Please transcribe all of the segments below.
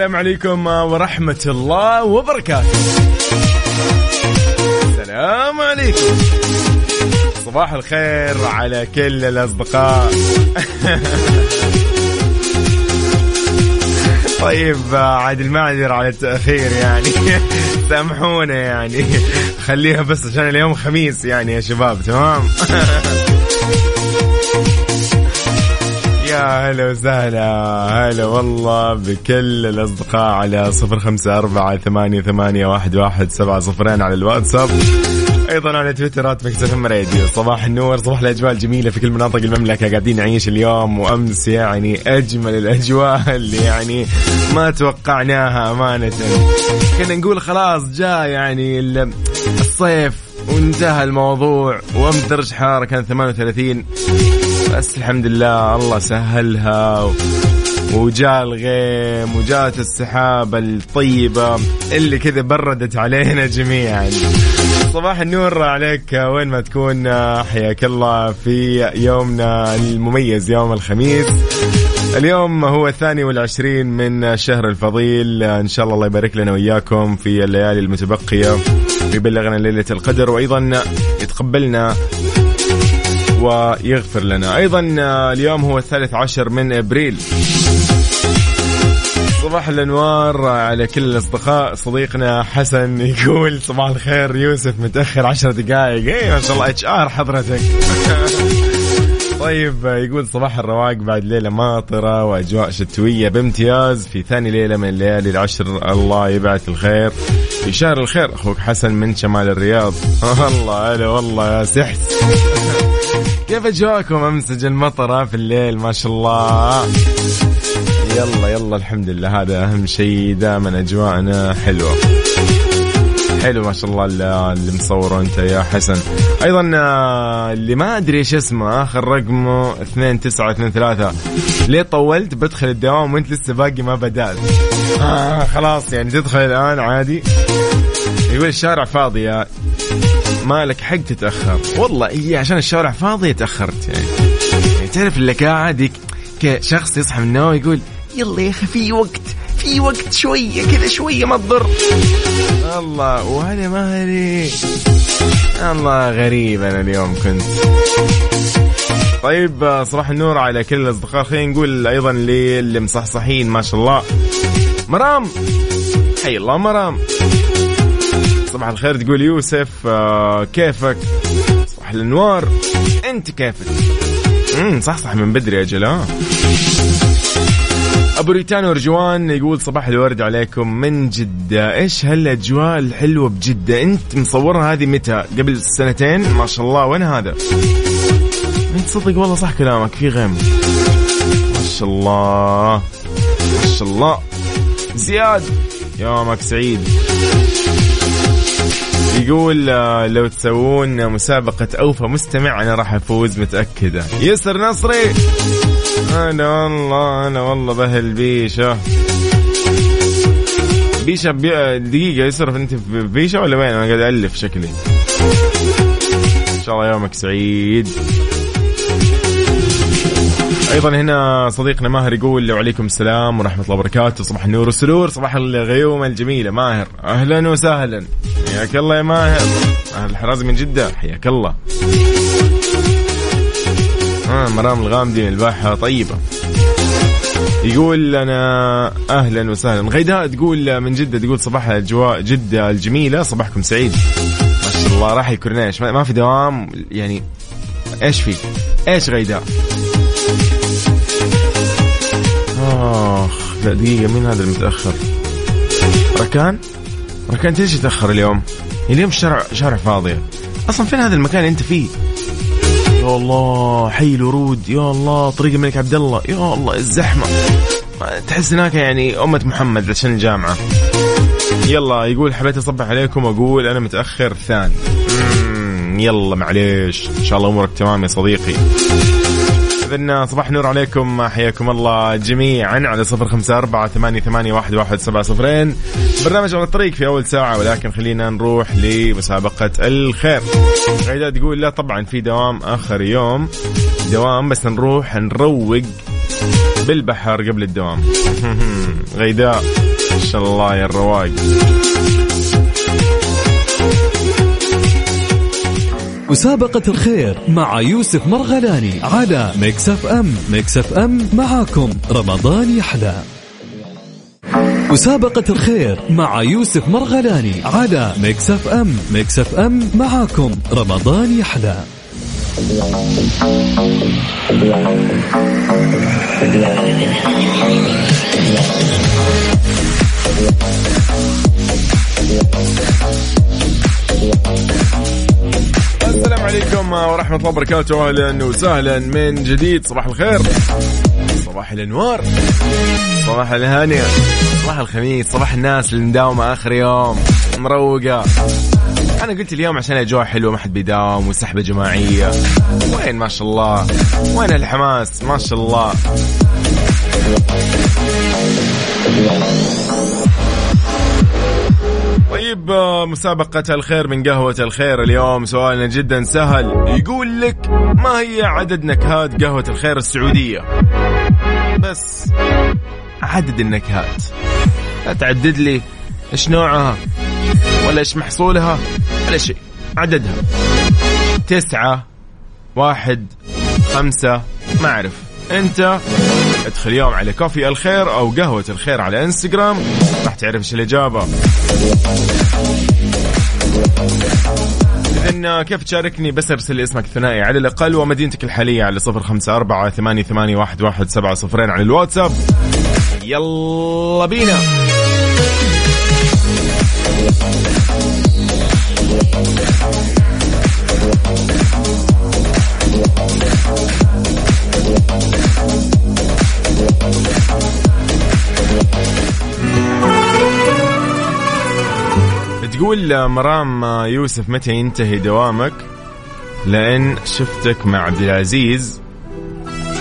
السلام عليكم ورحمة الله وبركاته. السلام عليكم. صباح الخير على كل الأصدقاء. طيب عاد المعذرة على التأخير يعني. سامحونا يعني. خليها بس عشان اليوم خميس يعني يا شباب تمام؟ هلا وسهلا. هلا والله بكل الأصدقاء على صفر خمسة أربعة ثمانية, ثمانية واحد, واحد سبعة صفرين على الواتساب. أيضا على تويترات مكسف إم راديو. صباح النور صباح الأجواء الجميلة في كل مناطق المملكة. قاعدين نعيش اليوم وأمس يعني أجمل الأجواء اللي يعني ما توقعناها أمانة. كنا نقول خلاص جاء يعني الصيف وانتهى الموضوع. وأمس درجة حرارة كان 38 بس الحمد لله الله سهلها. وجاء الغيم وجاءت السحابة الطيبة اللي كذا بردت علينا جميعا صباح النور عليك وين ما تكون حياك الله في يومنا المميز يوم الخميس اليوم هو الثاني والعشرين من الشهر الفضيل إن شاء الله الله يبارك لنا وإياكم في الليالي المتبقية ويبلغنا ليلة القدر وأيضا يتقبلنا ويغفر لنا. أيضا اليوم هو الثالث عشر من أبريل. صباح الأنوار على كل الأصدقاء. صديقنا حسن يقول صباح الخير. يوسف متأخر عشر دقائق اي ما شاء الله HR حضرتك. طيب يقول صباح الرواق بعد ليلة ماطرة وأجواء شتوية بامتياز. في ثاني ليلة من الليالي العشر الله يبعث الخير. في شهر الخير أخوك حسن من شمال الرياض. والله هلا والله يا سحس كيف أجواءكم أمس المطرة في الليل؟ ما شاء الله. يلا يلا الحمد لله. هذا أهم شيء دائما أجواءنا حلوة. حلو ما شاء الله اللي مصوره أنت يا حسن. أيضا اللي ما أدري إيش اسمه آخر رقمه 2923 ليه طولت؟ بدخل الدوام وأنت لسه باقي ما بدأت. آه خلاص يعني تدخل الآن عادي. يقول الشارع فاضي يا مالك حق تتأخر. والله هي عشان الشارع فاضي تاخرت يعني, يعني تعرف اللي قاعد كشخص يصحى من النوم يقول يلا يا أخي في وقت في وقت شوية كذا شوية ما تضر. الله وهذا مهري الله غريب أنا اليوم كنت. طيب صباح النور على كل الأصدقاء. خلينا نقول أيضا للي مصحصحين ما شاء الله. مرام. حي الله مرام. صباح الخير تقول يوسف كيفك؟ صباح الانوار أنت كيفك؟ امم صح صح من بدري أجل ها أبو ريتان ورجوان يقول صباح الورد عليكم من جدة. إيش هالأجواء الحلوة بجدة؟ أنت مصورها هذه متى؟ قبل سنتين؟ ما شاء الله وين هذا؟ أنت تصدق والله صح كلامك في غيم. ما شاء الله ما شاء الله. زياد يومك سعيد. يقول لو تسوون مسابقة أوفى مستمع أنا راح أفوز متأكدة. يسر نصري. أنا والله أنا والله بهل بيشة. بيشة بي... دقيقة يسرف أنت في بيشة ولا وين؟ أنا قاعد ألف شكلي. إن شاء الله يومك سعيد. أيضا هنا صديقنا ماهر يقول وعليكم السلام ورحمة الله وبركاته. صباح النور والسرور صباح الغيوم الجميلة. ماهر أهلا وسهلا. حياك الله يا ماهر. ماهر الحرازي من جدة. حياك الله. آه مرام الغامدي الباحة. طيبة. يقول أنا أهلا وسهلا. غيداء تقول من جدة تقول صباح الاجواء جدة الجميلة. صباحكم سعيد. ما شاء الله راح الكورنيش ما في دوام. يعني إيش في؟ إيش غيداء؟ آخ لا دقيقة مين هذا المتأخر؟ ركان؟ ركان ليش تاخر اليوم؟ اليوم الشارع شارع فاضية. أصلا فين هذا المكان اللي أنت فيه؟ يا الله حي الورود. يا الله طريق الملك عبد الله. يا الله الزحمة. تحس هناك يعني أمة محمد عشان الجامعة يلا يقول حبيت أصبح عليكم واقول أنا متأخر ثاني. يلا معليش. إن شاء الله أمورك تمام يا صديقي. إذن صباح نور عليكم. حياكم الله جميعا على صفر خمسة أربعة ثمانية, ثمانية واحد, واحد سبعة صفرين. برنامج على الطريق في أول ساعة ولكن خلينا نروح لمسابقة الخير. غيداء تقول لا طبعا في دوام آخر يوم. دوام بس نروح نروق بالبحر قبل الدوام. غيداء ان شاء الله يا الرواق. مسابقة الخير مع يوسف مرغلاني على Mix FM Mix FM معاكم. رمضان يحلى. مسابقة الخير مع يوسف مرغلاني على Mix FM Mix FM معاكم. رمضان يحلى. عليكم ورحمة الله وبركاته. أهلا وسهلا. من جديد صباح الخير. صباح الأنوار. صباح الهانية صباح الخميس. صباح الناس اللي مداومة آخر يوم. مروقة. أنا قلت اليوم عشان الأجواء حلوة ما حد بيداوم وسحبة جماعية. وين ما شاء الله. وين الحماس؟ ما شاء الله. مسابقة الخير من قهوة الخير. اليوم سؤالنا جدا سهل. يقول لك ما هي عدد نكهات قهوة الخير السعودية؟ بس عدد النكهات. لا تعدد لي إيش نوعها ولا إيش محصولها ولا شيء. عددها. تسعة واحد خمسة ما أعرف. أنت؟ ادخل اليوم على كوفي الخير أو قهوة الخير على إنستغرام. راح تعرف إيش الإجابة. إذن كيف تشاركني بس أرسل لي اسمك الثنائي على الأقل ومدينتك الحالية على صفر خمسة أربعة ثمانية, ثمانية واحد, واحد سبعة صفرين على الواتساب. يلا بينا. تقول مرام يوسف متى ينتهي دوامك؟ لأن شفتك مع عبد العزيز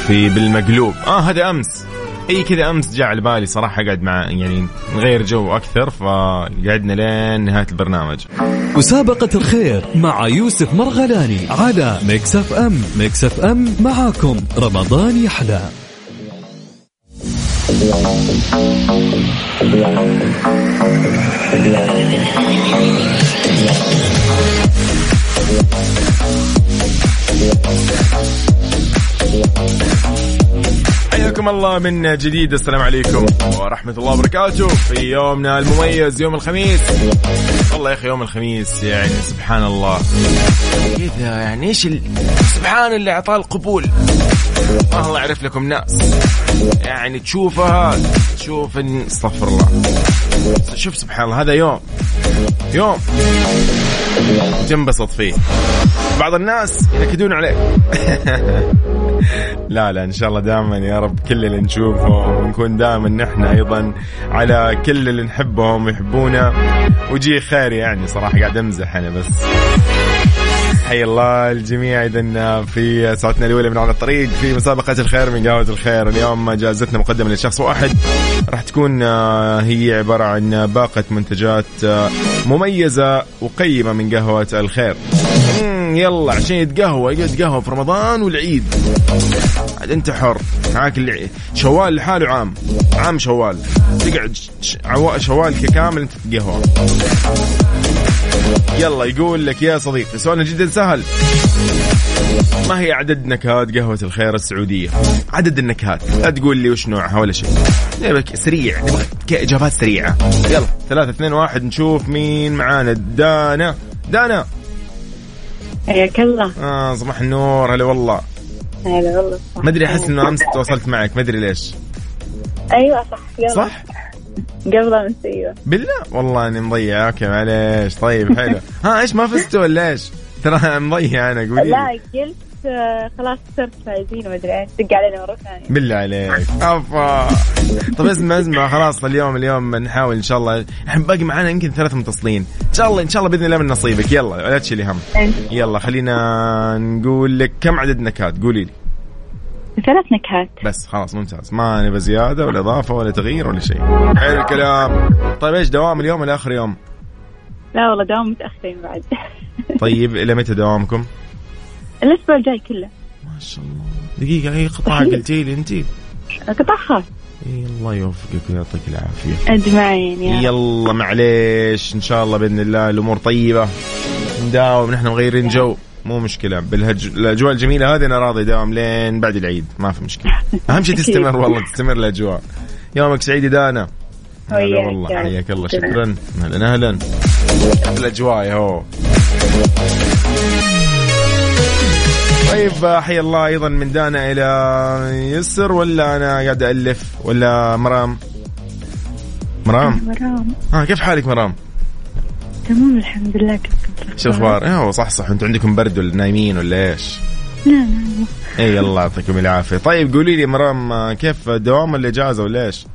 في بالمقلوب. آه هذا أمس. إي كذا أمس جاء على بالي صراحة اقعد مع يعني نغير جو أكثر فقعدنا لين نهاية البرنامج. مسابقة الخير مع يوسف مرغلاني على Mix FM Mix FM معاكم. رمضان يحلى. Thank حياكم الله من جديد السلام عليكم ورحمة الله وبركاته في يومنا المميز يوم الخميس. والله يا أخي يوم الخميس يعني سبحان الله. كذا يعني؟ إيش ال... سبحان اللي أعطاه القبول. الله يعرف لكم ناس يعني تشوفها تشوف إن استغفر الله. شوف سبحان الله هذا يوم يوم تنبسط فيه بعض الناس ينكدون عليك لا لا إن شاء الله دائما يا رب كل اللي نشوفه ونكون دائما نحن أيضا على كل اللي نحبهم ويحبونا. وجي خير يعني صراحة قاعد أمزح أنا بس. حي الله الجميع اذا في ساعتنا الأولى من على الطريق في مسابقة الخير من قهوه الخير. اليوم جائزتنا مقدمة لشخص واحد. راح تكون آه، هي عبارة عن باقة منتجات آه، مميزة وقيمة من قهوة الخير. يلا عشان يتقهوى يتقهوى في رمضان والعيد. عاد انت حر معاك الع- شوال لحاله عام عام شوال. تقعد ش- عوا- شوال كامل انت تتقهوى. يلا يقول لك يا صديقي سؤالنا جدا سهل. ما هي عدد نكهات قهوة الخير السعودية؟ عدد النكهات، لا تقول لي وش نوعها ولا شيء. نبغى سريع، نبغى إجابات سريعة. يلا ثلاثة اثنين واحد نشوف مين معانا. دانا. دانا! حياك الله. آه صباح النور. هلا والله. هلا والله. ما أدري أحس إنه أمس تواصلت معك. ما أدري ليش. أيوه صح. صح؟ قبل امس أيوه. بالله؟ والله اني مضيع. أوكي معليش. طيب حلو. ها إيش ما فزتوا ولا إيش؟ ترى مضيع أنا قولي لا. قلت خلاص صرت فايزين ما أدري إيش. دق علينا مرة ثانية. بالله عليك. أفا. طيب اسمع اسمع خلاص اليوم اليوم نحاول إن شاء الله. إحنا باقي معانا يمكن ثلاث متصلين. إن شاء الله إن شاء الله بإذن الله من نصيبك. يلا لا تشيلي هم. يلا خلينا نقول لك كم عدد نكات قولي لي. ثلاث نكهات. بس خلاص ممتاز. ما نبى زيادة ولا إضافة ولا تغيير ولا شيء. حلو الكلام. طيب إيش دوام اليوم ولا آخر يوم؟ لا والله دوام متأخرين بعد. طيب إلى متى دوامكم؟ الأسبوع الجاي كله. ما شاء الله. دقيقة أي قطعة قلتي لي انت قطع خاص. الله يوفقك ويعطيك العافية. أجمعين يا يلا معليش. إن شاء الله بإذن الله الأمور طيبة. نداوم نحن مغيرين جو. مو مشكلة. بالهج الأجواء الجميلة هذه أنا راضي داوم لين بعد العيد. ما في مشكلة. أهم شيء تستمر والله تستمر الأجواء. يومك سعيد دانا. هلا والله. حياك الله. شكرا. أهلا أهلا. الأجواء يا هو. طيب حي الله أيضا من دانا إلى يسر ولا أنا قاعد الف ولا مرام؟ مرام؟ مرام. ها كيف حالك مرام؟ تمام الحمد لله. كيف شو الاخبار؟ هو صح صح أنتم عندكم برد ولا نايمين ولا إيش؟ لا لا اي الله يعطيكم العافية، طيب قولي لي مرام آه، كيف دوام ولا إجازة ولا إيش؟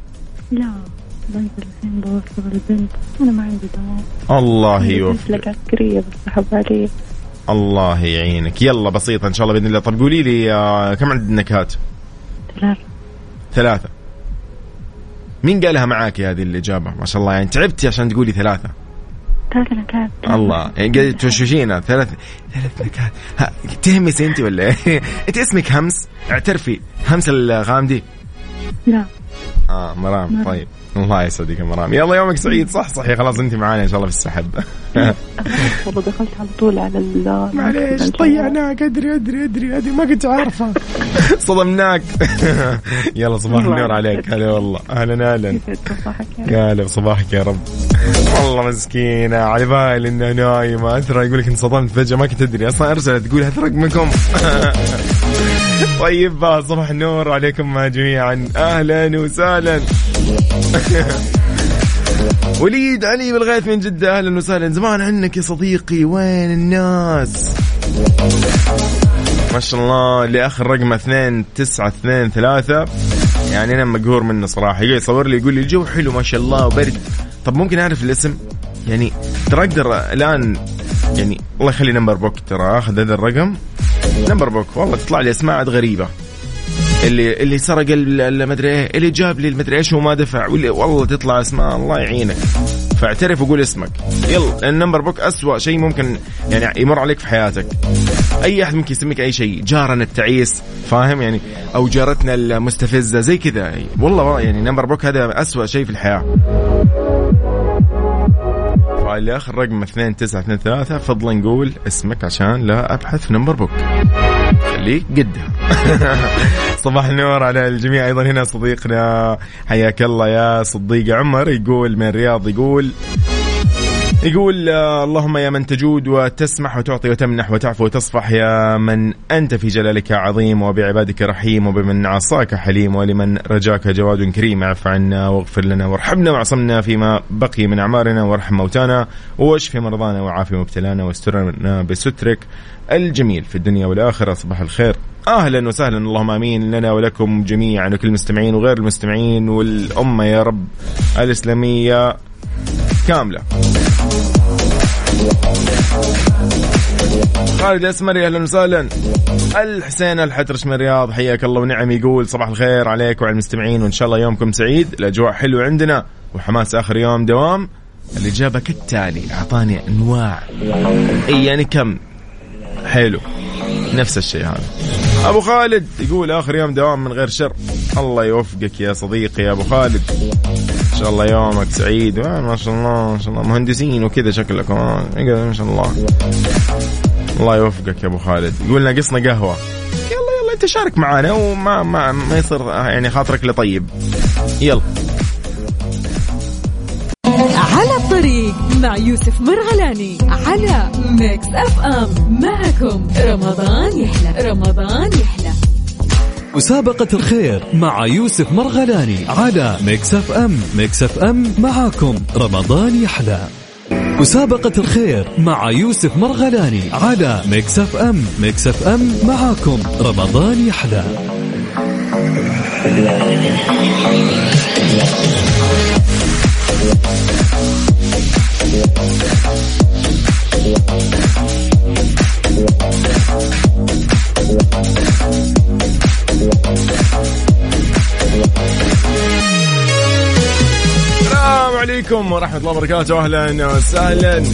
لا بنزل الحين بوصل البنت. أنا ما عندي دوام. الله يوفقك. لك عسكريه بس علي الله يعينك، يلا بسيطة إن شاء الله بإذن الله، طب قولي لي آه، كم عندك نكهات؟ ثلاث ثلاثة. مين قالها معاك هذه الإجابة؟ ما شاء الله. يعني تعبتي عشان تقولي ثلاثة. ثلاث نكهات. الله. يعني قاعد توشوشينا. ثلاث ثلاث نكهات. ها، تهمسي أنت ولا إيه؟ أنت اسمك همس؟ اعترفي. همس الغامدي؟ لا. آه مرام. طيب. الله يسعدك يا مرام. يلا يومك سعيد. صح صحيح. خلاص انت معانا ان شاء الله في السحب. والله دخلت على طول على ال معليش ضيعناك. أدري أدري أدري أدري. ما كنت عارفة. صدمناك. يلا صباح النور عليك. هلا والله. أهلا أهلا. صباحك يا رب. والله مسكينة. على بالي انها نايمة. أترى يقول لك انصدمت فجأة. ما كنت أدري. أصلا أرسلت تقول هات رقمكم طيب صباح النور عليكم جميعا. أهلا وسهلا. وليد علي بالغيث من جدة أهلا وسهلا. زمان عنك يا صديقي وين الناس؟ ما شاء الله اللي اخر رقمه اثنين تسعة اثنين ثلاثة. يعني أنا مقهور منه صراحة. يصور لي يقول لي الجو حلو ما شاء الله وبرد. طب ممكن أعرف الاسم؟ يعني ترى أقدر الآن يعني الله يخلي Number Book ترى أخذ هذا الرقم. Number Book والله تطلع لي أسماء غريبة. اللي اللي سرق ال- ال- مدري إيه اللي جاب لي المدري إيش وما دفع. واللي والله تطلع اسماء الله يعينك. فاعترف وقول اسمك. يلا ال Number Book أسوأ شيء ممكن يعني يمر عليك في حياتك. أي أحد ممكن يسميك أي شيء جارنا التعيس فاهم؟ يعني أو جارتنا المستفزة زي كذا. والله يعني Number Book هذا أسوأ شيء في الحياة. فاللي اخر رقم 2923 فضلا نقول اسمك عشان لا أبحث في Number Book. خليك قدها. صباح النور على الجميع. أيضا هنا صديقنا حياك الله يا صديق عمر. يقول من الرياض يقول يقول آه، اللهم يا من تجود وتسمح وتعطي وتمنح وتعفو وتصفح يا من أنت في جلالك عظيم وبعبادك رحيم وبمن عصاك حليم ولمن رجاك جواد كريم اعف عنا واغفر لنا وارحمنا واعصمنا فيما بقي من أعمارنا وارحم موتانا واشف مرضانا وعافي مبتلانا واسترنا بسترك الجميل في الدنيا والآخرة. صباح الخير. أهلا وسهلا. اللهم آمين لنا ولكم جميعا وكل المستمعين وغير المستمعين والأمة يا رب الإسلامية كاملة. خالد الاسمري أهلا وسهلا. الحسين الحترش من الرياض حياك الله ونعم يقول صباح الخير عليك وعلى المستمعين وإن شاء الله يومكم سعيد. الأجواء حلوة عندنا وحماس آخر يوم دوام. الاجابه كالتالي أعطاني أنواع. اي يعني كم؟ حلو. نفس الشيء هذا. أبو خالد يقول آخر يوم دوام من غير شر. الله يوفقك يا صديقي يا أبو خالد. إن شاء الله يومك سعيد. ما شاء الله ما شاء الله. مهندسين وكذا شكلكم ما شاء الله. الله يوفقك يا أبو خالد. يقول ناقصنا قهوة. يلا يلا أنت شارك معنا وما ما, ما يصير يعني خاطرك لطيب. يلا. يوسف مرغلاني على Mix FM معكم رمضان يحلى. رمضان يحلى. مسابقة الخير مع يوسف مرغلاني على Mix FM Mix FM معاكم. رمضان يحلى. مسابقة الخير مع يوسف مرغلاني على Mix FM Mix FM معاكم. رمضان يحلى. السلام عليكم ورحمة الله وبركاته. أهلا وسهلا.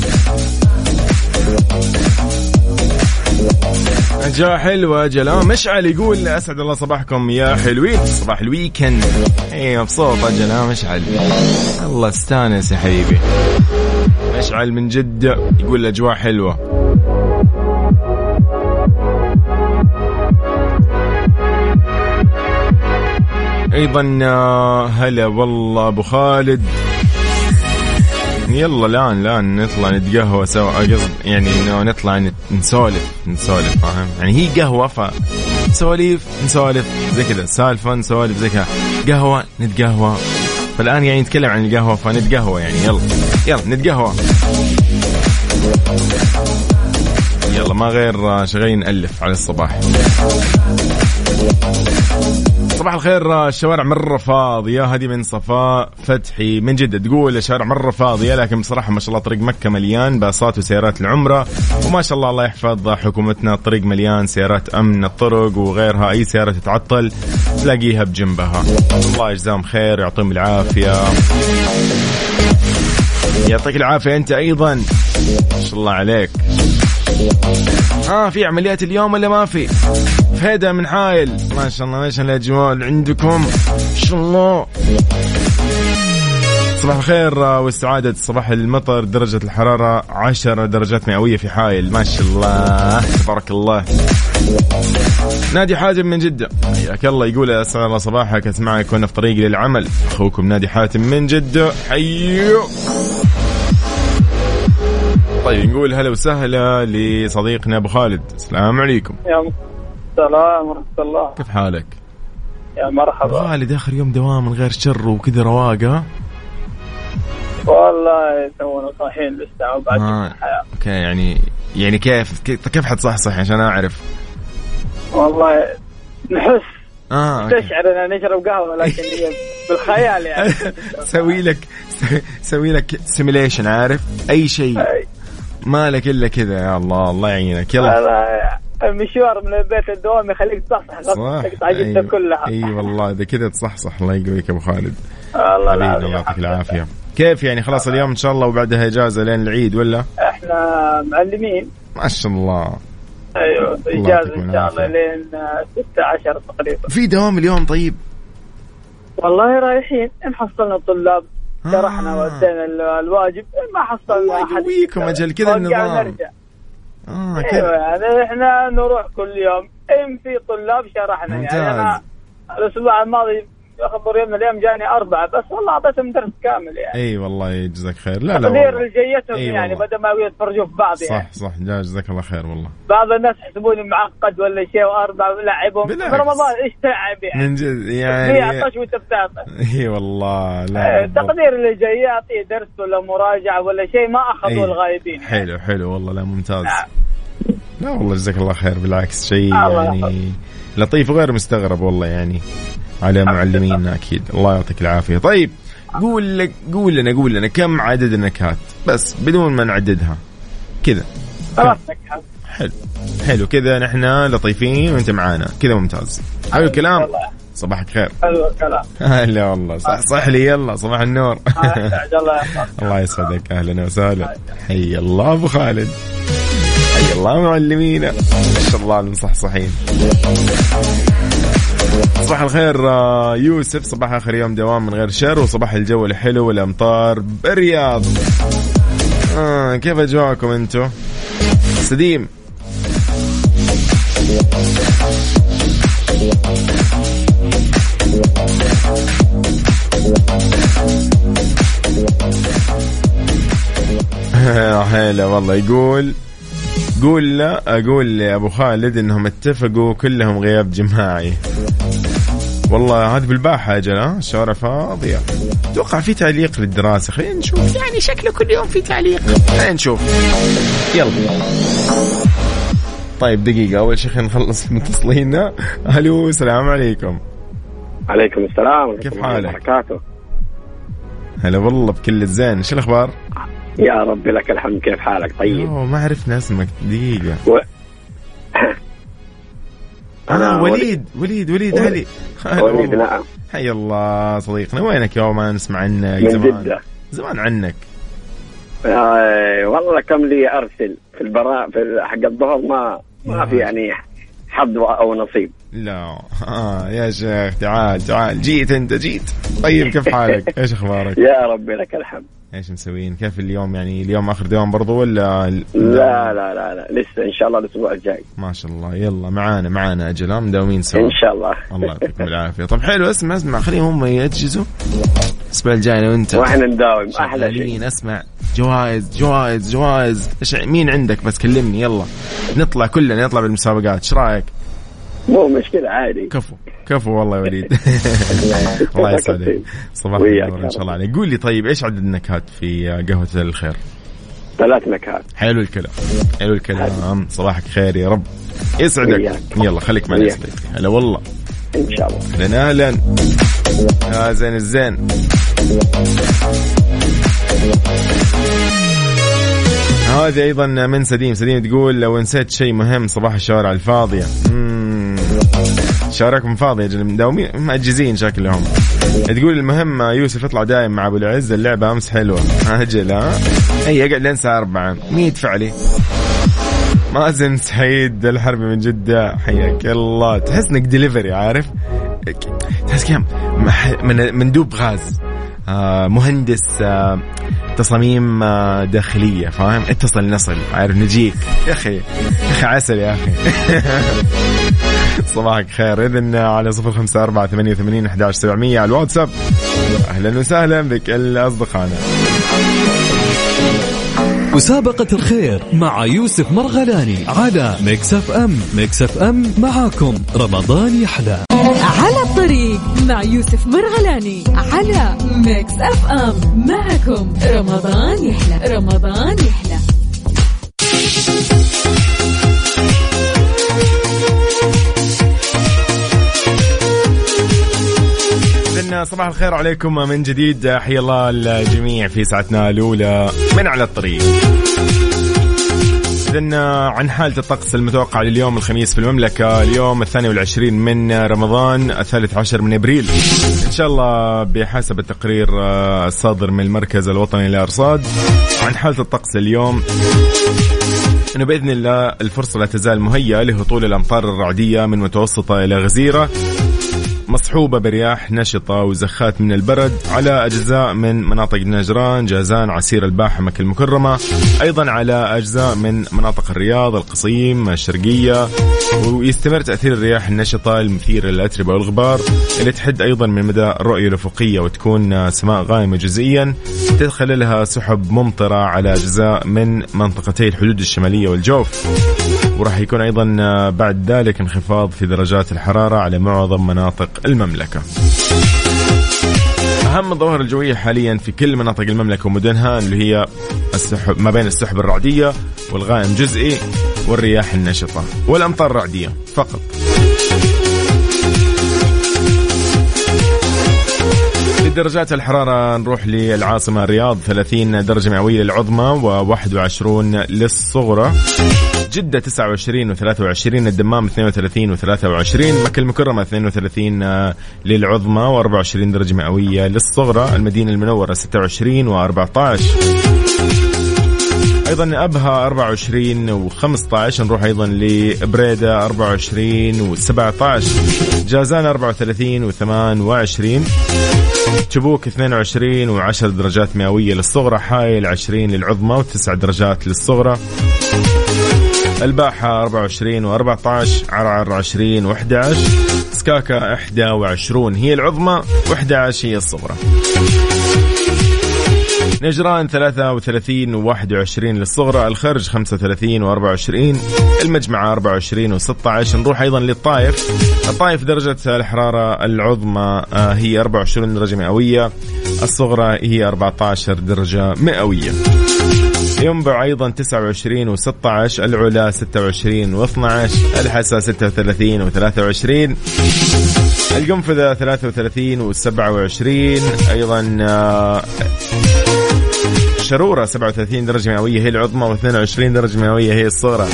أجواء حلوة جلال مشعل يقول أسعد الله صباحكم يا حلوين. صباح الويكند. اي مبسوط جلال مشعل. الله استانس يا حبيبي. مشعل من جدة يقول الأجواء حلوة. أيضا آه، هلا والله أبو خالد. يلا الآن الآن نطلع نتقهوى سوا. قصد يعني إنه نطلع نسولف نسولف فاهم؟ يعني هي قهوة ف سواليف نسولف زي كذا. سالفة نسولف زي كذا. قهوة نتقهوى. فالآن يعني نتكلم عن القهوة فنتقهوى يعني يلا. يلا نتقهوى يلا ما غير شغالين نألف على الصباح. صباح الخير الشوارع مرة فاضية. هذه من صفاء فتحي. من جدة تقول الشوارع مرة فاضية لكن بصراحة ما شاء الله طريق مكة مليان باصات وسيارات العمرة وما شاء الله الله يحفظ حكومتنا الطريق مليان سيارات أمن الطرق وغيرها. أي سيارة تتعطل تلاقيها بجنبها. الله يجزاهم خير يعطيهم العافية. يعطيك العافية أنت أيضا. ما شاء الله عليك. ها في عمليات اليوم ولا ما في؟ فهيدا من حايل. ما شاء الله الله الاجواء اللي عندكم؟ ما شاء الله. صباح الخير آه، والسعادة صباح المطر درجة الحرارة 10 درجات مئوية في حايل. ما شاء الله. تبارك الله. نادي حاتم من جدة. حياك الله. يقول أسعد الله صباحك. أسمعك وأنا في طريقي للعمل. أخوكم نادي حاتم من جدة. حيو. طيب نقول هلا وسهلا لصديقنا أبو خالد السلام عليكم يا السلام ورحمة الله كيف حالك؟ يا أبو مرحبا خالد آخر يوم دوام من غير شر وكذا رواقة والله تونا صاحيين لسه وبعد آه. الحياة Okay يعني يعني كيف كيف حتصحصح عشان أعرف؟ والله نحس آه تشعر إننا نشرب قهوة لكن هي بالخيال يعني سوي لك سوي لك simulation عارف؟ أي شيء. مالك إلا كذا يا الله الله يعينك. يلا. المشوار من البيت للدوام يخليك تصحصح صح. تقطع جدة كلها. اي والله إذا كذا تصحصح الله يقويك أبو خالد. الله حبيبي العافية الله يعطيك العافية. كيف يعني؟ خلاص اليوم إن شاء الله وبعدها إجازة لين العيد ولا؟ إحنا معلمين. ما شاء الله. أيوه يعطيكم إن شاء الله. لين 16 تقريبا. في دوام اليوم طيب؟ والله رايحين إن حصلنا الطلاب. شرحنا وادينا ال- الواجب. ما حصلنا أحد يقويكم أجل كذا النظام. نرجع. آه أيوه كذا. يعني إحنا نروح كل يوم. إن في طلاب شرحنا. ممتاز. يعني أنا الأسبوع الماضي خبر يوم من الأيام جاني أربعة بس والله أعطيتهم درس كامل يعني أي والله يجزاك خير لا لا تقدير والله. لجيتهم إي يعني. بدل ما يتفرجوا في بعض يعني صح صح لا جزاك الله خير والله بعض الناس يحسبوني معقد ولا شيء واربع لعبهم في. رمضان إيش تعب يعني من جد يعني عطش وانت بتاكل أي والله لا بالضبط. تقدير اللي جاي يعطيه درس ولا مراجعة ولا شيء ما اخذوا. الغايبين حلو حلو والله لا ممتاز نعم. لا والله جزاك الله خير بالعكس شيء يعني لطيف وغير مستغرب والله يعني على معلمينا أكيد. الله يعطيك العافية. طيب قول لك قول لنا قول لنا كم عدد النكهات؟ بس بدون ما نعددها. كذا. خلاص نكهة. حلو. حلو. كذا نحن لطيفين وأنت معانا. كذا ممتاز. حلو الكلام؟ صباحك خير. حلو الكلام. هلا والله. صح صح لي يلا. صباح النور. آه، الله الله يسعدك. أهلا وسهلا. حي الله أبو خالد. حي الله معلمينا. ما شاء الله المصحصحين صباح الخير آه، يوسف. صباح آخر يوم دوام من غير شر وصباح الجو الحلو والأمطار بالرياض. آه كيف أجواءكم أنتم سديم. هلا والله. يقول قول لا أقول لأبو خالد إنهم اتفقوا كلهم غياب جماعي. والله هذه بالباحة أجل ها الشوارع فاضية. أتوقع في تعليق للدراسة خلينا نشوف. يعني شكله كل يوم في تعليق. خلينا نشوف. يلا. طيب دقيقة أول شيء خلينا نخلص متصلين ألو السلام عليكم. عليكم السلام. كيف حالك؟ وبركاته. هلا والله بكل الزين. إيش الأخبار؟ يا ربي لك الحمد. كيف حالك؟ طيب. أوه ما عرفنا اسمك. دقيقة. و... أنا أنا وليد وليد وليد علي وليد. نعم. حي الله صديقنا. وينك يوم ما نسمع عنك. من زمان. جدة. زمان عنك. آه والله كم لي أرسل في البراء في حق الظهر ما ما في يعني حظ أو نصيب. لا. آه يا شيخ تعال تعال. جيت أنت جيت. طيب كيف حالك؟ إيش أخبارك؟ يا ربي لك الحمد. إيش مسوين كيف اليوم؟ يعني اليوم آخر دوام برضو ولا لا لا لا لا. لسه إن شاء الله الأسبوع الجاي. ما شاء الله. يلا معانا معانا أجل. مداومين سوا. إن شاء الله. الله يعطيكم العافية. طب حلو اسمع اسمع. خليهم هم يجهزوا. الأسبوع الجاي أنا وأنت. وإحنا نداوم. أحلى شيء. اسمع. جوائز جوائز جوائز. مين عندك؟ بس كلمني. يلا. نطلع كلنا نطلع بالمسابقات. إيش رأيك؟ مو مشكلة عادي. كفو كفو والله يا وليد. الله يسعدك. صباح يا إن شاء الله. عليك. قول لي طيب إيش عدد النكهات في قهوة الخير؟ ثلاث نكهات. حلو الكلام حلو الكلام. صباحك خير يا رب. يسعدك. يلا خليك معنا يا. صديقي. هلا والله. إن شاء الله. أهلا أهلا يا زين الزين. هذه أيضا من سديم. سديم تقول لو نسيت شيء مهم صباح الشوارع الفاضية. مم. شوارعكم فاضيه جل مداومين مأجزين شكلهم. تقول المهم يوسف يطلع دايم مع أبو العز اللعبة أمس حلوة. أجل ها؟ إي أقعد لين الساعة 4 مين يدفع لي؟ مازن سعيد الحربي من جدة. حياك الله. تحس إنك دليفري عارف؟ تحس كم من مندوب غاز. آه مهندس آه تصاميم آه داخلية فاهم؟ اتصل نصل. عارف نجيك. يا أخي يا أخي عسل يا أخي. صباحك خير. إذن على صفر خمسة أربعة ثمانية وثمانين أحد سبعمية. على الواتساب. أهلا وسهلا بكل أصدقائنا. مسابقة الخير مع يوسف مرغلاني على Mix FM Mix FM معاكم. رمضان يحلى. على الطريق مع يوسف مرغلاني على Mix FM معكم. رمضان يحلى. رمضان يحلى. إذن صباح الخير عليكم من جديد. حيا الله الجميع في ساعتنا الأولى من على الطريق. إذن عن حالة الطقس المتوقع لليوم الخميس في المملكة اليوم الثاني والعشرين من رمضان الثالث عشر من إبريل. إن شاء الله بحسب التقرير آه، الصادر من المركز الوطني للأرصاد. عن حالة الطقس اليوم إنه بإذن الله الفرصة لا تزال مهيئة لهطول الأمطار الرعدية من متوسطة إلى غزيرة. مصحوبة برياح نشطة وزخات من البرد على أجزاء من مناطق نجران جازان عسير الباحة مكة المكرمة. أيضا على أجزاء من مناطق الرياض القصيم الشرقية. ويستمر تأثير الرياح النشطة المثيرة للأتربة والغبار اللي تحد أيضا من مدى الرؤية الأفقية وتكون سماء غائمة جزئيا. تخللها سحب ممطرة على أجزاء من منطقتي الحدود الشمالية والجوف. وراح يكون أيضا بعد ذلك انخفاض في درجات الحرارة على معظم مناطق المملكة. أهم الظواهر الجوية حاليا في كل مناطق المملكة ومدنها اللي هي السحب ما بين السحب الرعدية والغائم جزئي والرياح النشطة والأمطار الرعدية فقط. درجات الحرارة نروح للعاصمة الرياض 30 درجة مئوية للعظمى و21 للصغرى جدة 29 و23 الدمام 32 و23 مكة المكرمة 32 للعظمى و24 درجة مئوية للصغرى المدينة المنورة 26 و14 أيضا أبها 24 و15 نروح أيضا لبريدة 24 و17 جازان 34 و28 تبوك 22 و10 درجات مئوية للصغرى حايل 20 للعظمى و9 درجات للصغرى. الباحة 24 و14 عرعر 20 و11 سكاكا 21 هي العظمى و11 هي الصغرى. نجران 33 و 21 للصغرى الخرج 35 و 24 المجمعة 24 و 16 نروح أيضا للطائف. الطائف درجة الحرارة العظمى آه، هي 24 درجة مئوية الصغرى هي 14 درجة مئوية. ينبع أيضا 29 و16 العلا 26 و12 الحسا 36 و23 القنفذة 33 و27 أيضا شرورة 37 درجة مئوية هي العظمى و22 درجة مئوية هي الصغرى.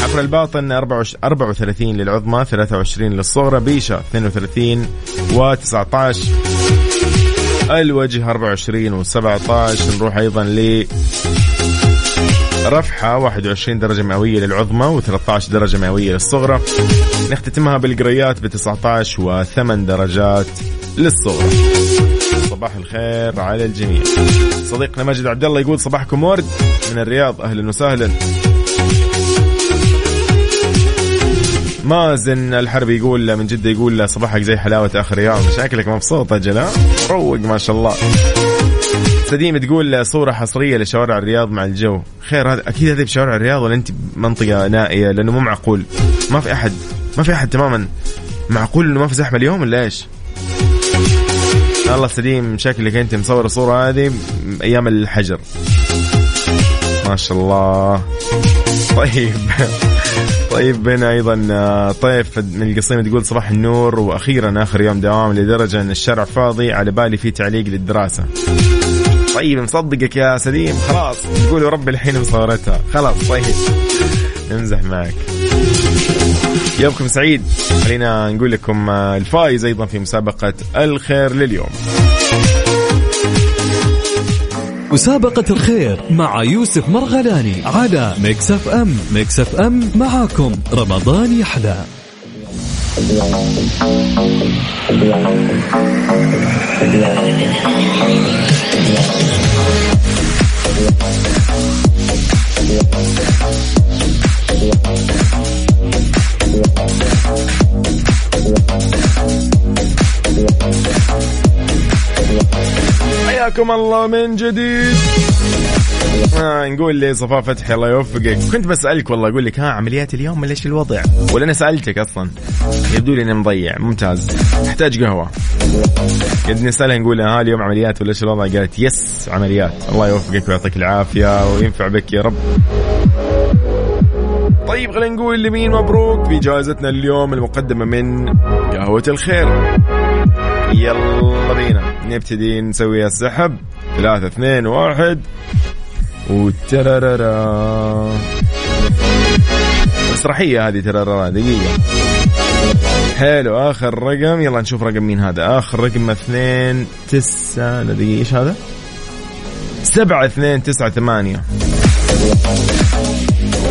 حفر الباطن 34 للعظمى 23 للصغرى بيشة 32 و19 الوجه 24 و17 نروح أيضا ل رفحة 21 درجة مئوية للعظمى و13 درجة مئوية للصغرى. نختتمها بالقريات ب 19 و8 درجات للصغرى. صباح الخير على الجميع. صديقنا ماجد عبد الله يقول صباحكم ورد من الرياض. أهلا وسهلا. مازن الحربي يقول من جدة يقول صباحك زي حلاوة آخر يوم. شكلك مبسوط أجل روق ما شاء الله. سديم تقول صورة حصرية لشوارع الرياض مع الجو. خير هذا أكيد هذه بشوارع الرياض ولا أنت منطقة نائية؟ لأنه مو معقول. ما في أحد ما في أحد تماما معقول إنه ما في زحمة اليوم ولا إيش؟ الله سليم شكلك أنت مصور الصورة هذه أيام الحجر. ما شاء الله. طيب. طيب هنا أيضا آه، طيف من القصيمة تقول صباح النور وأخيرا آخر يوم دوام لدرجة أن الشارع فاضي على بالي في تعليق للدراسة. طيب مصدقك يا سليم خلاص. تقول ربي الحين مصورتها. خلاص طيب. نمزح معك. يومكم سعيد. خلينا نقول لكم آه، الفائز أيضا في مسابقة الخير لليوم. مسابقة الخير مع يوسف مرغلاني على Mix FM Mix FM معاكم. رمضان يحلى. حياكم الله من جديد. آه نقول لي صفاء فتحي الله يوفقك. كنت بسألك والله أقول لك ها عمليات اليوم ولا إيش الوضع؟ ولا أنا سألتك أصلا. يبدو لي أني مضيع. ممتاز. أحتاج قهوة. قد نسألها نقول ها اليوم عمليات ولا إيش الوضع؟ قالت يس عمليات. الله يوفقك ويعطيك العافية وينفع بك يا رب. طيب خلينا نقول لمين مبروك؟ في جائزتنا اليوم المقدمة من قهوة الخير. يلا بينا نبتدي نسوي السحب. ثلاثة اثنين واحد. وترارارا مسرحية هذه ترارارا دقيقة. حلو آخر رقم. يلا نشوف رقم مين هذا. آخر رقم اثنين تسعة. دقيقة إيش هذا؟ سبعة اثنين تسعة ثمانية.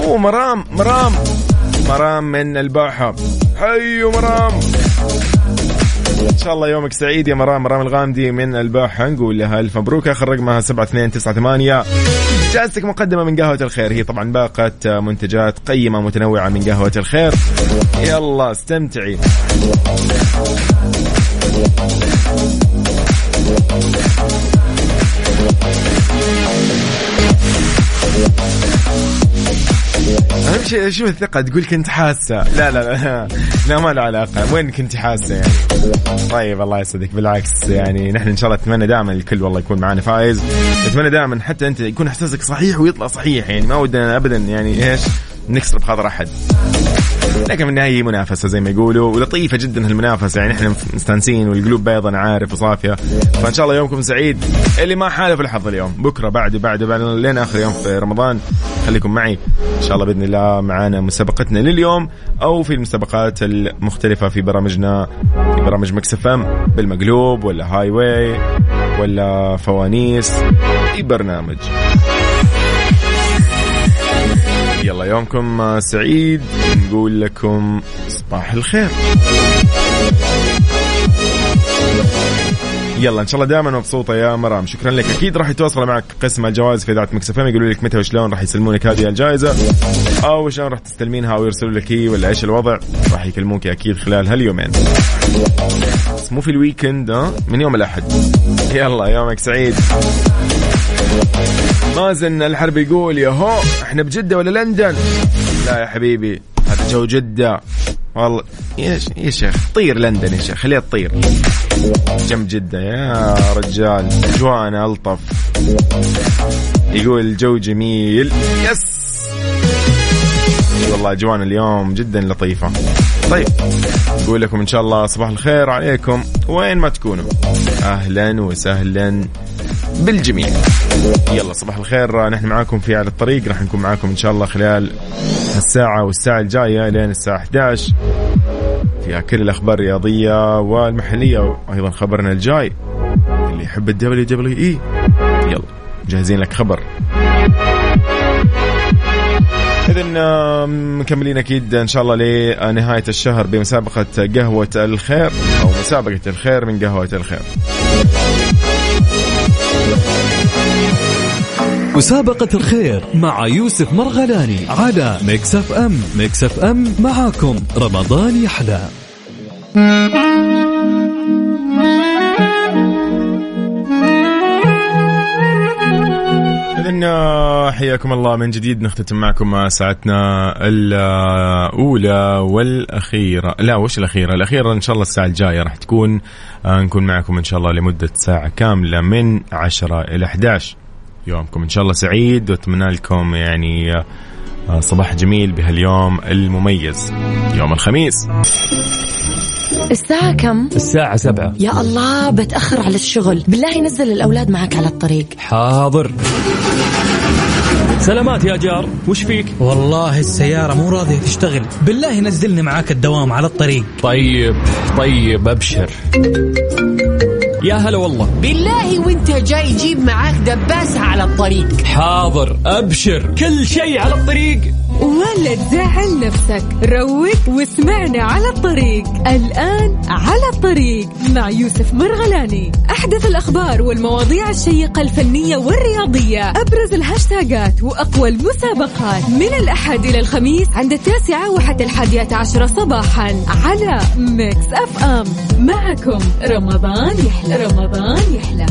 أوه مرام مرام. مرام من الباحة. حيو مرام. إن شاء الله يومك سعيد يا مرام. مرام الغامدي من الباحة. نقول لها ألف مبروك. آخر رقمها 7298 جائزتك مقدمة من قهوة الخير. هي طبعا باقة منتجات قيمة متنوعة من قهوة الخير. يلا استمتعي. أهم شيء شوف الثقة تقول كنت حاسة. لا لا لا لا ما له علاقة. وين كنت حاسة يعني؟ طيب الله يسعدك. بالعكس يعني نحن إن شاء الله نتمنى دائما الكل والله يكون معنا فايز. نتمنى دائما حتى أنت يكون إحساسك صحيح ويطلع صحيح يعني. ما ودنا ابدا يعني إيش؟ نكسر بخاطر أحد. لكن في النهايه منافسة زي ما يقولوا ولطيفة جدا هالمنافسة. يعني إحنا مستانسين والقلوب بيضة أنا عارف وصافية. فإن شاء الله يومكم سعيد. اللي ما حالف الحظ اليوم. بكرة بعد بعد بعد لين آخر يوم في رمضان. خليكم معي. إن شاء الله بإذن الله معانا مسابقتنا لليوم أو في المسابقات المختلفة في برامجنا في برامج Mix FM بالمقلوب ولا Highway ولا فوانيس اي برنامج. يلا يومكم آه، سعيد. نقول لكم صباح الخير. يلا إن شاء الله دائما مبسوطة يا مرام. شكرا لك. أكيد راح يتواصل معك قسم الجوائز في إذاعة Mix FM يقولوا لك متى وشلون راح يسلمونك هذه الجائزة أو شلون راح تستلمينها أو يرسلوا لك هي ولا إيش الوضع راح يكلموك أكيد خلال هاليومين. بس مو في ال weekend ها من يوم الأحد. يلا يومك سعيد. مازن الحربي يقول يا هو إحنا بجدة ولا لندن؟ لا يا حبيبي هذا جو جدة. والله يا شيخ طير لندن يا شيخ خليها تطير. جنب جدة يا رجال أجواءنا ألطف. يقول الجو جميل. يس! والله أجواءنا اليوم جدا لطيفة. طيب نقول لكم إن شاء الله صباح الخير عليكم. وين ما تكونوا. أهلا وسهلا. بالجميع. يلا صباح الخير. نحن معاكم في على الطريق. راح نكون معاكم إن شاء الله خلال الساعة والساعة الجاية لين الساعة 11 فيها كل الأخبار الرياضية والمحلية وأيضا خبرنا الجاي اللي يحب ال WWE. يلا جاهزين لك خبر. إذا مكملين أكيد إن شاء الله لنهاية الشهر بمسابقة قهوة الخير أو مسابقة الخير من قهوة الخير. مسابقة الخير مع يوسف مرغلاني على Mix FM Mix FM معاكم. رمضان يحلى. إذن حياكم الله. من جديد نختتم معكم ساعتنا الأولى والأخيرة. لا وش الأخيرة؟ الأخيرة إن شاء الله الساعة الجاية راح تكون آه، نكون معكم إن شاء الله لمدة ساعة كاملة من 10 إلى 11 يومكم. إن شاء الله سعيد وأتمنى لكم يعني آه، صباح جميل بهاليوم المميز. يوم الخميس. الساعة كم؟ الساعة سبعة. يا الله بتأخر على الشغل. بالله نزل الأولاد معك على الطريق. حاضر. سلامات يا جار. وش فيك؟ والله السيارة مو راضية تشتغل. بالله نزلني معاك الدوام على الطريق. طيب طيب أبشر. يا هلا والله. بالله وانت جاي جيب معاك دباسة على الطريق. حاضر أبشر كل شيء على الطريق. ولا تزعل نفسك روق واسمعنا على الطريق. الآن على الطريق مع يوسف مرغلاني. أحدث الأخبار والمواضيع الشيقة الفنية والرياضية أبرز الهاشتاجات وأقوى المسابقات. من الأحد إلى الخميس عند التاسعة وحتى الحادية عشرة صباحا على Mix FM معكم رمضان يحلى. رمضان يحلى.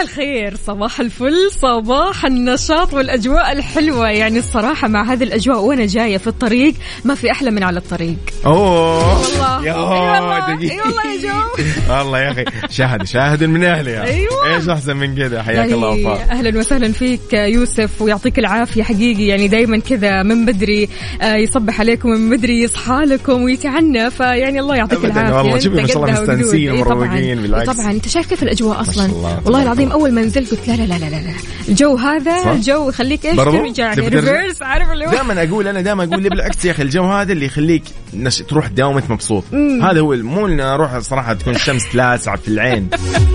صباح الخير صباح الفل صباح النشاط والأجواء الحلوة. يعني الصراحة مع هذه الأجواء وأنا جاية في الطريق ما في أحلى من على الطريق. أوه. والله. يا أي والله. دقيقة. أي والله يا جو. والله يا أخي شاهد شاهد من أهلها أيوة. إيش أحسن من كذا حياك يعني الله وفاء أهلا وسهلا فيك يوسف ويعطيك العافية حقيقي. يعني دائما كذا من بدري آه، يصبح عليكم من بدري يصحى لكم ويتعنى فيعني الله يعطيك أبداً، العافية. والله أنت شوفي ما شاء الله. مستانسين. ومروقين، بالعكس. إيه طبعا. أنت شايف كيف الأجواء أصلا؟ شاء الله، والله العظيم الله. أول ما نزلت قلت لا لا لا لا لا. الجو هذا صح؟ الجو يخليك إيش؟ ترجع يعني ترجع؟ reverse عارف اللي دائما أقول أنا دائما أقول لي بالعكس يا أخي الجو هذا اللي يخليك نش... تروح تداوم وانت مبسوط هذا هو مو ان أروح صراحة تكون الشمس لاسعه في العين.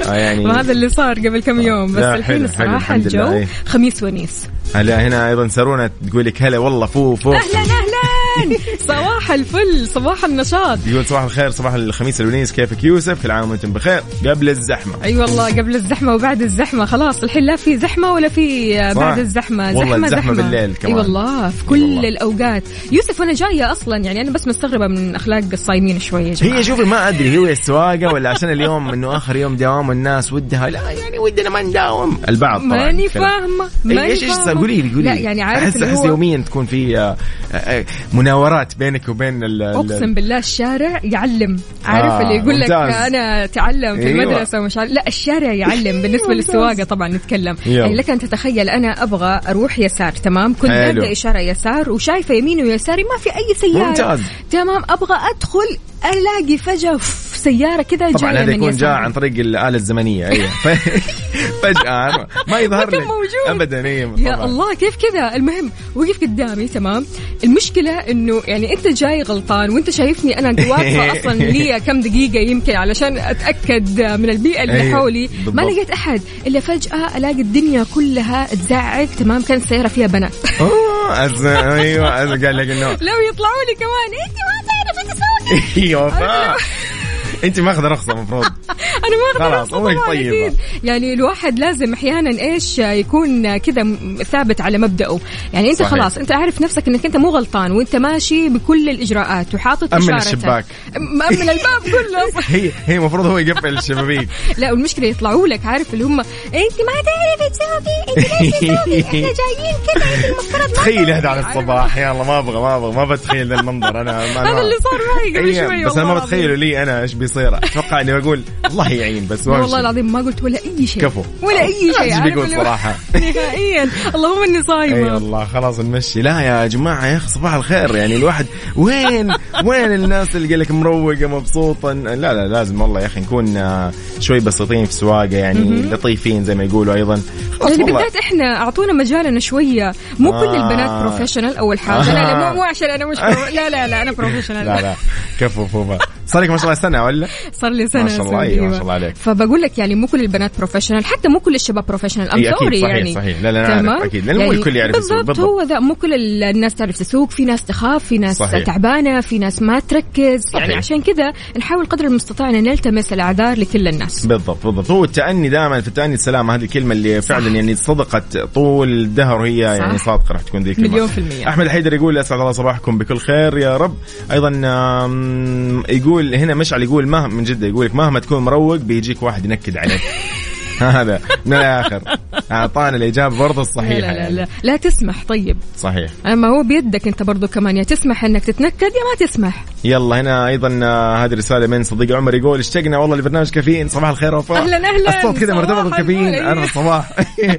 آه يعني وهذا اللي صار قبل كم يوم. بس الحين الصراحة الجو. خميس ونيس. هلا هنا أيضا سارونا تقول لك هلا والله فو فو. أهلا أهلا. صباح الفل صباح النشاط. يقول صباح الخير صباح الخميس الونيس كيفك يوسف؟ كل عام وأنتم بخير. قبل الزحمة. أي أيوة والله قبل الزحمة وبعد الزحمة. خلاص الحين لا في زحمة ولا في. بعد الزحمة. والله زحمة الزحمة زحمة. بالليل أي كمان. والله في كل والله. الأوقات. يوسف وأنا جاية أصلا يعني أنا بس مستغربة من أخلاق الصايمين شوية هي شوفي ما أدري هو السواقة ولا عشان اليوم إنه آخر يوم دوام والناس ودها. لا يعني ودنا ما نداوم. البعض طبعا ماني. فاهمة إيه، ماني إيش إيش فاهمة. قولي لي قولي لا. يعني عارف أحس أحس يوميا تكون في آه، آه، مناورات بينك وبين ال أقسم بالله الشارع يعلم عارف آه، اللي يقول لك. أنا تعلم في أيوة. المدرسة ومش عارف لا الشارع يعلم بالنسبة للسواقة طبعا نتكلم. يعني لك أن تتخيل أنا أبغى أروح يسار تمام كنت. بادئ إشارة يسار وشايفة يميني ويساري ما في أي سيارة ممتاز. تمام أبغى أدخل ألاقي فجأة أوف، سيارة كذا طبعا جاية هذا من يكون جاء. عن طريق الاله الزمنية أيوه فجأة ما يظهر لك. موجود. ابدا أيوه يا طبعاً. الله كيف كذا؟ المهم وقف قدامي تمام؟ المشكلة إنه يعني أنت جاي غلطان وأنت شايفني أنا واقفة أصلا لي كم دقيقة يمكن علشان أتأكد من البيئة اللي أيوة، حولي. ما. لقيت أحد إلا فجأة ألاقي الدنيا كلها تزعق تمام؟ كانت السيارة فيها بنات. أيوه قال لك إنه لو يطلعوا لي كمان أنت ما تعرفي تسوقي أيوه فا- أنت ماخذ رخصة المفروض أنا ما أقدر خلاص، أوصل أمورك طبعاً طيبة. أكيد. يعني الواحد لازم أحيانا إيش يكون كذا ثابت على مبدأه يعني أنت صحيح. خلاص أنت عارف نفسك إنك أنت مو غلطان وأنت ماشي بكل الإجراءات وحاطط إشارتك. الشباك. مأمن الباب كله هي هي المفروض هو يقفل الشبابيك لا والمشكلة يطلعوا لك عارف اللي هم أنت ما تعرفي تسوقي أنت ليش تسوقي إحنا جايين كذا أنت تخيل هذا على. الصباح الله ما أبغى ما أبغى ما بتخيل ذا المنظر أنا هذا اللي صار معي قبل شوي بس أنا ما بتخيله لي أنا إيش بيصير. أتوقع إني بقول الله يعين بس. والله العظيم ما قلت ولا أي شيء. كفو. ولا أي شيء إيش بيقول صراحة؟ نهائيا. اللهم إني أي صايمه والله خلاص نمشي. لا يا جماعة يا أخي صباح الخير. يعني الواحد وين؟ وين الناس اللي قال لك مروقة مبسوطة؟ لا لا لازم والله يا أخي نكون آه، شوي بسيطين في السواقه يعني لطيفين زي ما يقولوا أيضا. يعني بالذات إحنا أعطونا مجالنا شوية. مو كل آه. البنات professional أول حاجة. لا لا. مو, عشان أنا مش. لا لا لا أنا professional لا لا. كفو فوفا. صار لك ما شاء الله سنة ولا؟ صار لي سنة ما شاء الله، أيوة، ما شاء الله عليك. فبقول لك يعني مو كل البنات professional حتى مو كل الشباب professional I'm sorry صحيح، يعني صحيح. لا، لا، أنا أعرف، تمام؟ أكيد. لأن مو الكل يعرف بالضبط بالضبط. هو ذا مو كل ال- الناس تعرف تسوق في ناس تخاف في ناس صحيح. تعبانة في ناس ما تركز صحيح. يعني عشان كذا نحاول قدر المستطاع أن نلتمس الأعذار لكل الناس بالضبط بالضبط هو التأني دائما في التأني السلامة هذه الكلمة اللي فعلا يعني صدقت طول الدهر وهي يعني صادقة راح تكون ذي الكلمة مليون في المية. أحمد الحيدر يقول أسعد الله صباحكم بكل خير يا رب أيضا آم، يقول هنا مشعل يقول مهما من جدة يقول لك مهما تكون مروق بيجيك واحد ينكد عليك. هذا من الآخر أعطانا الإجابة برضه لا الصحيحة لا لا, يعني. لا لا تسمح طيب صحيح أما هو بيدك أنت برضو كمان يا تسمح إنك تتنكد يا ما تسمح يلا هنا أيضا آه، هذه رسالة من صديق عمر يقول اشتقنا والله لبرنامج كافيين صباح الخير وفاء أهلاً، أهلاً. الصوت كذا مرتبط بالكافيين. أنا الصباح.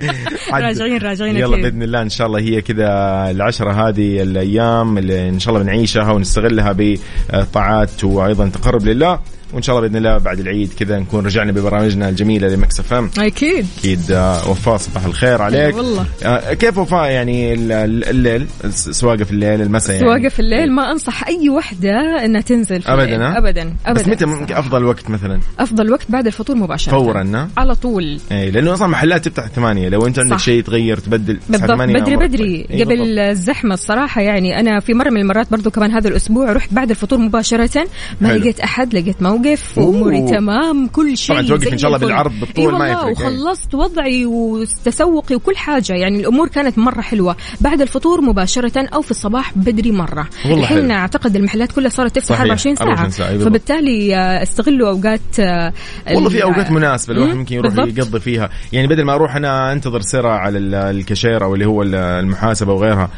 راجعين راجعين يلا. بإذن الله إن شاء الله هي كذا العشرة هذه الأيام اللي إن شاء الله بنعيشها ونستغلها بطاعات وأيضا تقرب لله وإن شاء الله بإذن الله بعد العيد كذا نكون رجعنا ببرامجنا الجميلة لمكس ام أكيد أكيد آه، وفاء صباح الخير عليك والله. آه، كيف وفاء يعني ال- ال- الليل سواقه في الليل المساء يعني سواقة في الليل ما أنصح أي وحدة إنها تنزل في. ها؟ ابدا ابدا بس متى ممكن أفضل وقت مثلا أفضل وقت بعد الفطور مباشرة فورا؟ على طول إي لأنه أصلا محلات تفتح ثمانية لو أنت عندك. شيء تغير تبدل بالضبط بدري بدري قبل بالضبط. الزحمة الصراحة يعني أنا في مرة من المرات برضو كمان هذا الأسبوع رحت بعد الفطور مباشرة ما حلو. لقيت أحد لقيت موقف أوه. وأموري تمام كل شيء طبعاً توقف إن شاء الله. بالعرض بالطول إي ما يفرق،. وخلصت وضعي وتسوقي وكل حاجة يعني الأمور كانت مرة حلوة بعد الفطور مباشرة أو في الصباح بدري مرة الحين حلو. أعتقد المحلات كلها صارت تفتح صحيح، 24 ساعة, 24 ساعة، بالضبط. فبالتالي آه، استغلوا أوقات آه، والله في أوقات مناسبة الواحد مم، ممكن يروح بالضبط. يقضي فيها يعني بدل ما أروح أنا أنتظر سرا على ال- الكاشير أو اللي هو ال- المحاسبة وغيرها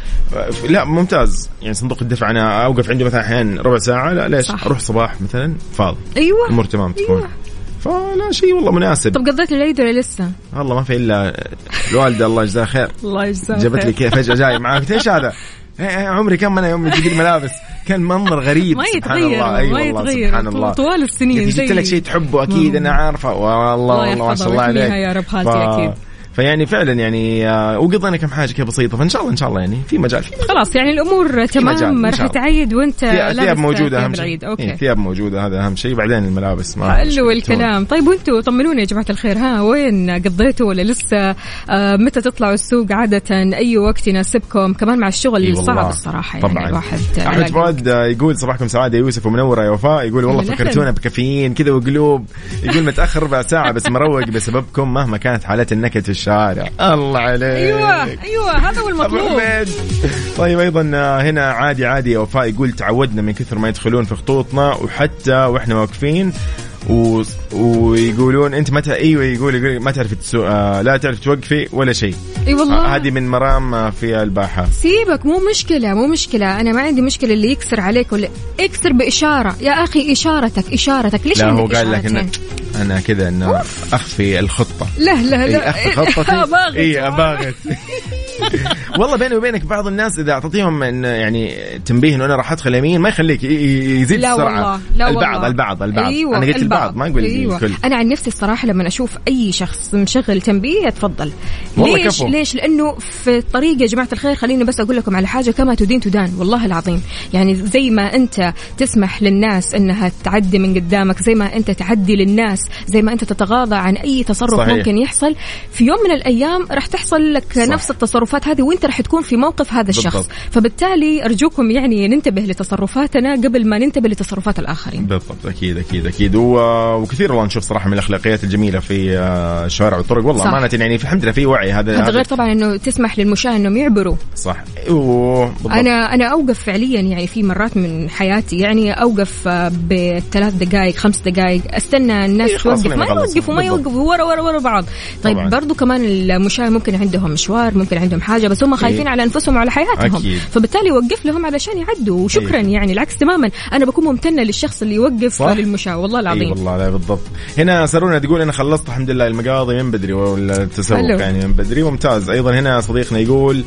لا ممتاز يعني صندوق الدفع أنا أوقف عنده مثلا أحيانا ربع ساعة لا ليش صح. أروح صباح مثلا فاضي أيوه. الأمور تمام تكون. أيوة. فلا شيء والله مناسب. طب قضيت العيد ولا لسه؟ والله ما في إلا الوالدة الله يجزاها خير. الله يجزاك جابت لي. كيف فجأة جاي معاك. إيش هذا؟ إيه، إيه، عمري كم أنا يوم تجيب لي ملابس؟ كان منظر غريب. ما سبحان يتغير الله. اي ما والله يتغير. سبحان الله. طوال السنين جبت لك شيء تحبه أكيد أنا عارفه. والله الله والله ما شاء الله عليك. يا رب خالتي أكيد. فيعني فعلا يعني آه، وقضينا كم حاجة كذا بسيطة فإن شاء الله إن شاء الله يعني في مجال. في خلاص يعني الأمور تمام راح. تعيد وأنت ثياب لابس ثياب موجودة أهم شيء. العيد إيه، أوكي ثياب موجودة هذا أهم شيء. بعدين الملابس ما حلو الكلام. طيب وأنتوا طمنوني يا جماعة الخير ها وين قضيتوا ولا لسه؟ آه متى تطلعوا السوق عادة؟ أي وقت يناسبكم؟ كمان مع الشغل والله. صعب الصراحة يعني طبعا. الواحد أحمد فؤاد يقول صباحكم سعادة يا يوسف ومنوره يا وفاء. يقول والله. فكرتونا بكافيين كذا وقلوب. يقول متأخر ربع ساعة بس مروق بسببكم مهما كانت حالات النكد في الشارع. الله عليك. أيوه أيوه هذا هو المطلوب. طيب أيضا آه، هنا عادي عادي يا وفاء يقول تعودنا من كثر ما يدخلون في خطوطنا وحتى وإحنا واقفين و... ويقولون أنت متى إيوه يقول يقول ما تعرف تسوق آه لا تعرف توقفي ولا شيء. أي والله. آه هذه من مرام آه، في الباحة. سيبك مو مشكلة مو مشكلة. أنا ما عندي مشكلة اللي يكسر عليك ولا اكسر بإشارة. يا أخي إشارتك إشارتك. ليش لا هو قال لك؟ إن أنا كذا إنه أخفي الخطة. لا لا إيه، لا اخفي خطتي. اي اباغت والله بيني وبينك بعض الناس إذا اعطيتهم إن يعني تنبيه إنه أنا راح أدخل يمين ما يخليك يزيد لا السرعة والله لا البعض والله. البعض البعض أيوة أنا قلت البعض ما أقول أيوة. الكل أنا عن نفسي الصراحة لما أشوف أي شخص مشغل تنبيه أتفضل والله ليش كفو. ليش لأنه في الطريق يا جماعة الخير خليني بس أقول لكم على حاجة كما تدين تدان والله العظيم يعني زي ما أنت تسمح للناس إنها تعدي من قدامك زي ما أنت تعدي للناس زي ما أنت تتغاضى عن أي تصرف صحيح. ممكن يحصل في يوم من الأيام راح تحصل لك صح. نفس التصرفات هذه وانت راح تكون في موقف هذا الشخص. بالضبط. فبالتالي أرجوكم يعني ننتبه لتصرفاتنا قبل ما ننتبه لتصرفات الآخرين. بالضبط. أكيد أكيد أكيد. و... وكثير والله نشوف صراحة من الأخلاقيات الجميلة في آه، الشوارع والطرق. والله. أمانة يعني في الحمد لله في وعي. هذا هذا غير طبعا إنه تسمح للمشاة إنهم يعبروا. صح. أيوه، بالضبط. أنا أنا أوقف فعليا يعني في مرات من حياتي. يعني أوقف آه، بثلاث دقائق خمس دقائق أستنى الناس إيه، توقف. ما. يوقفوا ما. يوقفوا. ورا ورا ورا بعض. طيب طبعاً. برضو كمان المشاة ممكن عندهم مشوار ممكن عندهم حاجة بس هم خايفين إيه. على أنفسهم وعلى حياتهم أكيد. فبالتالي وقف لهم علشان يعدوا وشكرا إيه. يعني العكس تماما أنا بكون ممتنة للشخص اللي يوقف صح. للمشاة والله اي العظيم والله لا بالضبط هنا سارونا تقول أنا خلصت الحمد لله المقاضي من بدري ولا التسوق حلو. يعني من بدري ممتاز أيضا هنا صديقنا يقول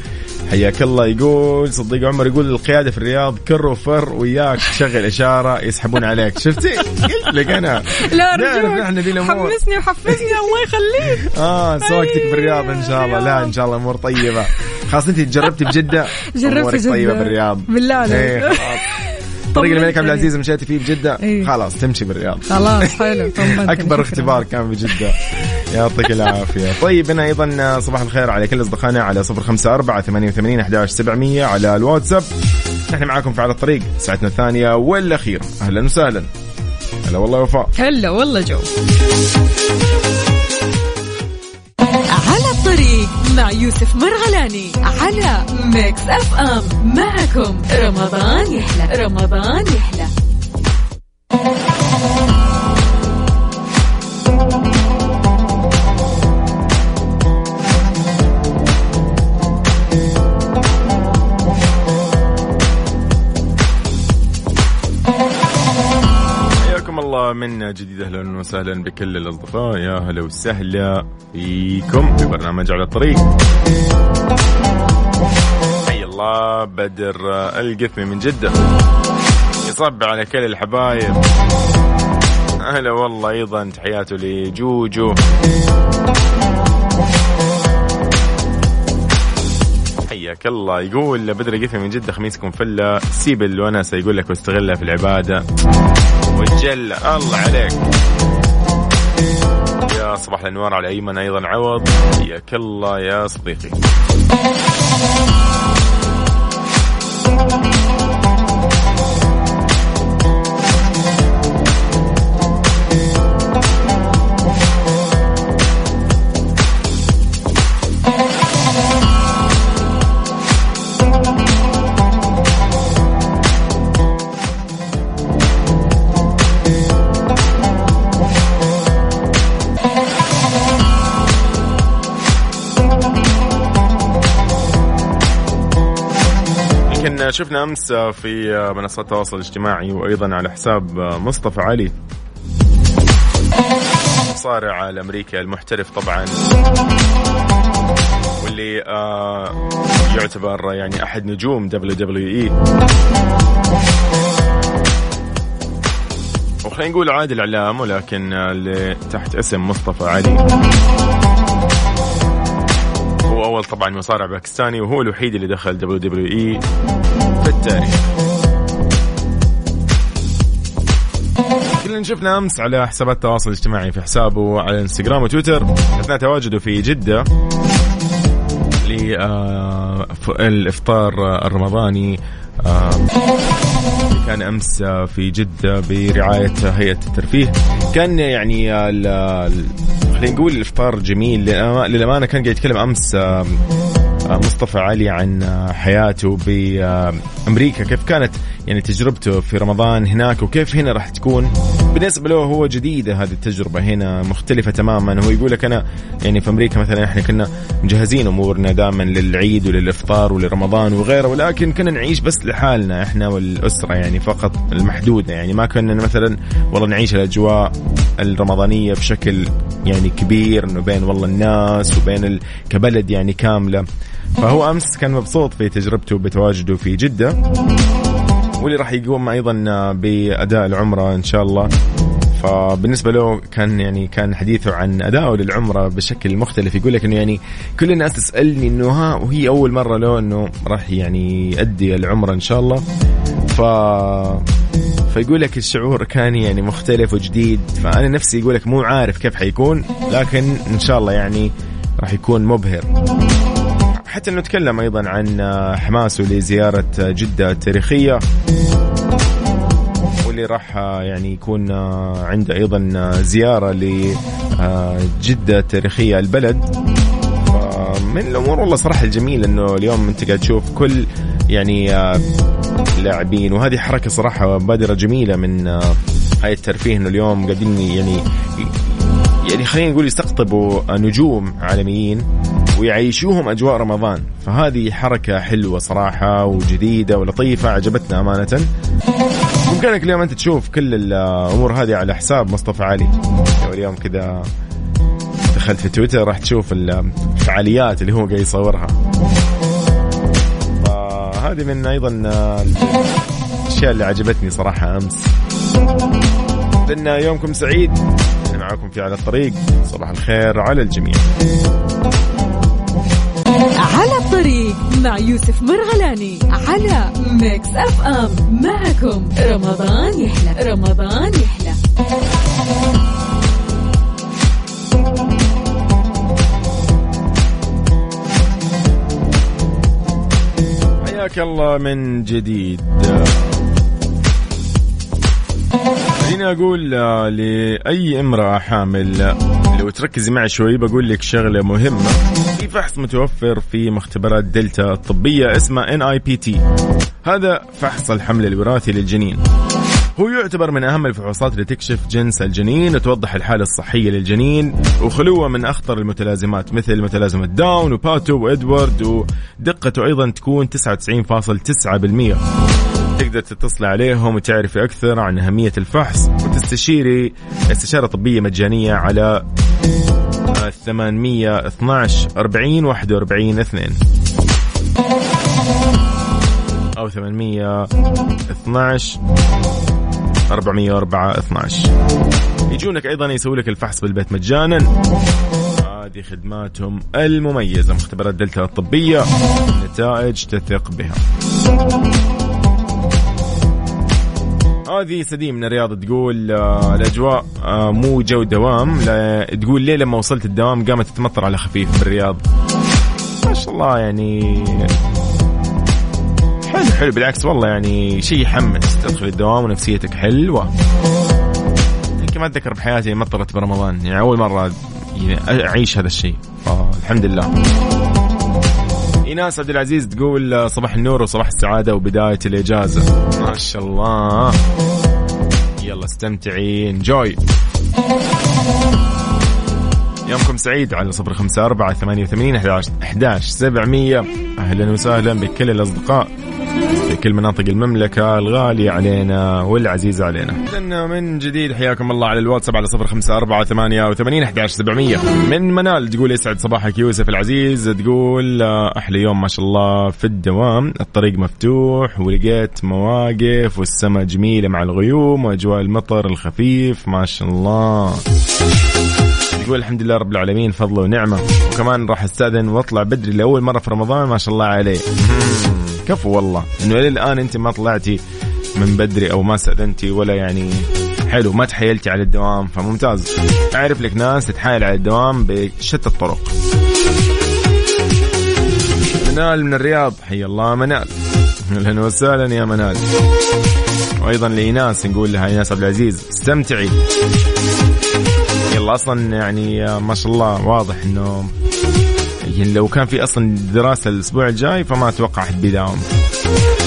حياك الله. يقول صديق عمر يقول القيادة في الرياض كر وفر وياك تشغل إشارة يسحبون عليك. شفتي؟ قلت لك أنا. لا نعرف رجوك نحن ذي الأمور. حمسني وحفزني الله يخليك. آه سواقتك بالرياض إن شاء الله. لا إن شاء الله أمور طيبة. خلاص أنت جربتي بجدة؟ جربت جدة. طيبه بالرياض بالله عليك. إيه،. طريق الملك عبد العزيز مشيتي فيه بجدة إيه. خلاص تمشي بالرياض. خلاص حلو. أكبر. اختبار كان بجدة. يعطيك العافية. طيب هنا أيضا صباح الخير على كل أصدقائنا على 054 88 11 700 على الواتساب. نحن معاكم في على الطريق ساعتنا الثانية والاخيره أهلا وسهلا. هلا والله وفاء. هلا والله جو. الطريق مع يوسف مرغلاني على Mix FM معكم رمضان يحلى. رمضان يحلى. من جديد أهلا وسهلا بكل الأصدقاء. يا هلا وسهلا فيكم في برنامج على الطريق. حي الله بدر القثمي من جدة. يصب على كل الحبايب. هلا والله أيضا تحياته لجوجو. حياك الله. يقول بدر القثمي من جدة خميسكم فله سيب الونسه يقول لك واستغلها في العبادة. والجل الله عليك. يا صباح الأنوار على أيمن أيضا عوض. حياك الله يا صديقي. شفنا أمس في منصات التواصل الاجتماعي وأيضا على حساب مصطفى علي. مصارع الأمريكي المحترف طبعا. واللي آه يعتبر يعني أحد نجوم WWE. وخلينا نقول عادل علام ولكن اللي تحت اسم مصطفى علي. هو أول طبعا مصارع باكستاني وهو الوحيد اللي دخل WWE. التاريخ. كلنا شفنا أمس على حسابات التواصل الاجتماعي في حسابه على إنستغرام وتويتر أثناء تواجده في جدة للافطار الرمضاني آه، كان أمس آه، في جدة برعاية هيئة الترفيه. كان يعني آه، خلينا نقول الإفطار جميل للأمانة كان قاعد يتكلم أمس آه، آه، مصطفى علي عن حياته بأمريكا. كيف كانت يعني تجربته في رمضان هناك وكيف هنا راح تكون؟ بالنسبة له هو جديده هذه التجربة هنا مختلفة تماما. هو يقول لك أنا يعني في أمريكا مثلا إحنا كنا مجهزين أمورنا دائما للعيد وللإفطار ولرمضان وغيره ولكن كنا نعيش بس لحالنا إحنا والأسرة يعني فقط المحدودة. يعني ما كنا مثلا والله نعيش الأجواء الرمضانية بشكل يعني كبير إنه بين والله الناس وبين كبلد يعني كاملة. فهو أمس كان مبسوط في تجربته بتواجده في جدة واللي راح يقوم أيضا بأداء العمرة إن شاء الله. فبالنسبة له كان يعني كان حديثه عن أدائه للعمرة بشكل مختلف يقول لك إنه يعني كل الناس تسألني إنه ها وهي أول مرة له إنه راح يعني يؤدي العمرة إن شاء الله. ف فيقول لك الشعور كان يعني مختلف وجديد. فأنا نفسي يقول لك مو عارف كيف حيكون لكن إن شاء الله يعني راح يكون مبهر. حتى انه تكلم أيضا عن حماسه لزيارة جدة التاريخيه واللي راح يعني يكون عنده أيضا زيارة لجدة التاريخيه البلد. من الأمور والله صراحة الجميل إنه اليوم أنت قاعد تشوف كل يعني لاعبين وهذه حركة صراحة بادرة جميلة من هاي الترفيه إنه اليوم قاعدين يعني يعني خلينا نقول يستقطبوا نجوم عالميين. ويعيشوهم أجواء رمضان. فهذه حركة حلوة صراحة وجديدة ولطيفة عجبتنا أمانة. بامكانك اليوم أنت تشوف كل الأمور هذه على حساب مصطفى علي. اليوم كذا دخلت في تويتر راح تشوف الفعاليات اللي هو قاعد يصورها. فهذه من أيضا الأشياء اللي عجبتني صراحة أمس. إن يومكم سعيد. معاكم في على الطريق. صباح الخير على الجميع. الطريق مع يوسف مرغلاني على Mix FM معكم رمضان يحلى. رمضان يحلى. حياك الله من جديد. خليني أقول لأي امرأة حامل لو تركزي معي شوي بقول لك شغلة مهمة. فحص متوفر في مختبرات دلتا الطبية اسمه T هذا فحص الحمل الوراثي للجنين. هو يعتبر من أهم الفحوصات اللي تكشف جنس الجنين وتوضح الحالة الصحية للجنين وخلوه من أخطر المتلازمات مثل متلازمة داون وباتو وإدوارد ودقته أيضا تكون 99.9% تقدر تتصل عليهم وتعرفي أكثر عن أهمية الفحص وتستشيري استشارة طبية مجانية على 812 40 41 2 أو 812 404 12 يجونك أيضا يسوي لك الفحص بالبيت مجانا. هذه خدماتهم المميزة مختبرات دلتا الطبية نتائج تثق بها. هذه سديم من الرياض تقول آه الأجواء آه مو جو دوام. تقول ليه لما وصلت الدوام قامت تتمطر على خفيف بالرياض ما شاء الله يعني حلو حلو. بالعكس والله يعني شيء يحمس. تدخل الدوام ونفسيتك حلوة. يمكن ما أتذكر بحياتي مطرت برمضان. يعني أول مرة أعيش هذا الشيء. فالحمد لله. إيناس عبد العزيز تقول صباح النور وصباح السعادة وبداية الإجازة. ما شاء الله. يلا استمتعي انجوي يومكم سعيد على صفر خمسة أربعة ثمانية وثمانين أحداش سبعمية. أهلا وسهلا بكل الأصدقاء. كل مناطق المملكة الغالية علينا والعزيزة علينا. إذن من جديد حياكم الله على الواتساب على صفر خمسة أربعة ثمانية وثمانين أحداش سبعمية. من منال تقول يسعد صباحك يوسف العزيز تقول أحلى يوم ما شاء الله في الدوام. الطريق مفتوح ولقيت مواقف والسماء جميلة مع الغيوم وأجواء المطر الخفيف ما شاء الله. يقول الحمد لله رب العالمين فضل ونعمة. وكمان راح أستأذن وأطلع بدري لأول مرة في رمضان ما شاء الله عليه. كفو والله. إنه إلى الان أنت ما طلعتي من بدري أو ما استأذنتي ولا يعني حلو ما تحايلتي على الدوام فممتاز. أعرف لك ناس تتحايل على الدوام بشتى الطرق. منال من الرياض حي الله منال. أهلا وسهلا يا منال. وأيضا لإيناس نقول لها إيناس عبد العزيز استمتعي. يلا أصلا يعني ما شاء الله واضح إنه يعني لو كان في أصلا دراسة الأسبوع الجاي فما أتوقع حد بيداوم.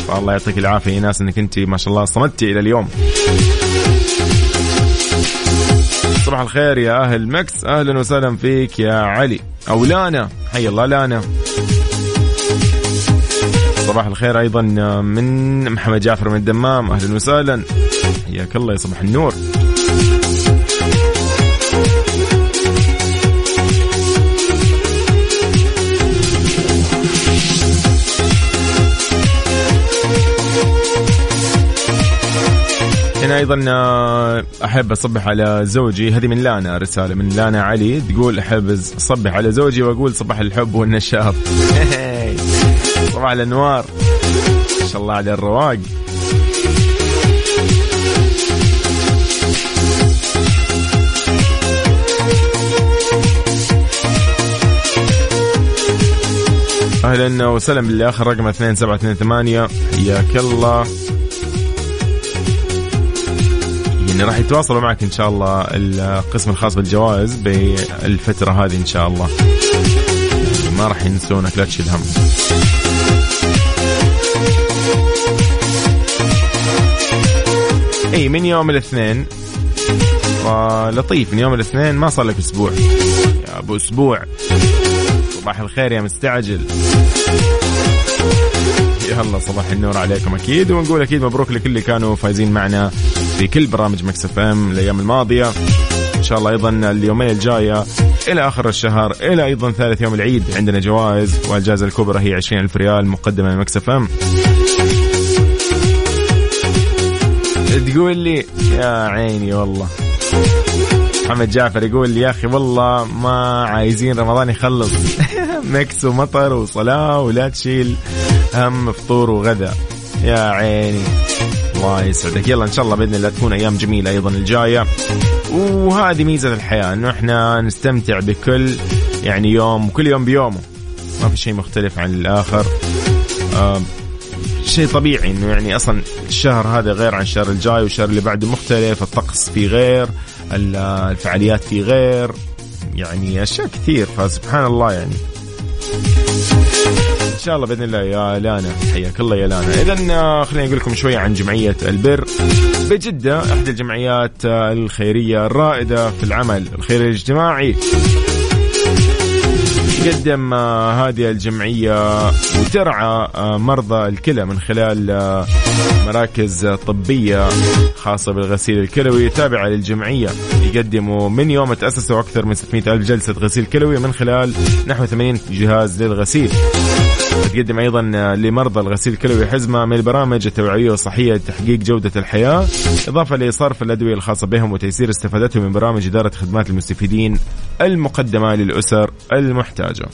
فالله يعطيك العافية يا ناس إنك أنت ما شاء الله صمدتي إلى اليوم. صباح الخير يا أهل مكس. أهلا وسهلا فيك يا علي. أو لانا. حي الله لانا. صباح الخير أيضا من محمد جعفر من الدمام. أهلا وسهلا. حياك الله يا صباح النور. هنا أيضا آه، أحب أصبح على زوجي. هذه من لانا رسالة من لانا علي. تقول أحب أصبح على زوجي وأقول صباح الحب والنشاط. صباح الأنوار. ما شاء الله على الرواق. أهلا وسهلا باللي اخر رقم 2728 حياك الله. يعني راح يتواصلوا معك إن شاء الله القسم الخاص بالجوائز بالفترة هذه إن شاء الله. ما راح ينسونك لا تشيل هم. إي من يوم الاثنين لطيف من يوم الاثنين ما صار لك أسبوع. يا أبو أسبوع. صباح الخير يا مستعجل. يلا صباح النور عليكم أكيد ونقول أكيد مبروك لكل اللي كانوا فايزين معنا. في كل برامج Mix FM الأيام الماضية. إن شاء الله أيضا اليومين الجاية إلى آخر الشهر إلى أيضا ثالث يوم العيد عندنا جوائز والجائزة الكبرى هي 20 ألف ريال مقدمة من Mix FM. تقول لي يا عيني والله. محمد جعفر يقول يا أخي والله ما عايزين رمضان يخلص. مكس ومطر وصلاة ولا تشيل هم فطور وغدا. يا عيني. الله يسعدك يلا إن شاء الله بإذن الله تكون أيام جميلة أيضا الجاية. وهذه ميزة الحياة إنه إحنا نستمتع بكل يعني يوم وكل يوم بيومه. ما في شيء مختلف عن الآخر. آه شيء طبيعي إنه يعني أصلا الشهر هذا غير عن الشهر الجاي والشهر اللي بعده مختلف الطقس فيه غير الفعاليات فيه غير. يعني أشياء كثير فسبحان الله يعني. إن شاء الله بإذن الله يا لانا حياك الله يا لانا اذا آه، خليني أقول لكم شوية عن جمعية البر. بجدة احدى الجمعيات آه، الخيرية الرائدة في العمل الخيري الاجتماعي. تقدم آه، هذه الجمعية وترعى مرضى الكلى من خلال مراكز طبية خاصة بالغسيل الكلوي تابعة للجمعية. يقدموا من يوم تأسسوا أكثر من 600 ألف جلسة غسيل كلوي من خلال نحو 80 جهاز للغسيل. تقدم أيضا لمرضى الغسيل الكلوي حزمه من البرامج التوعويه والصحيه لتحقيق جودة الحياة إضافة لصرف الأدوية الخاصة بهم وتيسير استفادتهم من برامج إدارة خدمات المستفيدين المقدمة للأسر المحتاجة.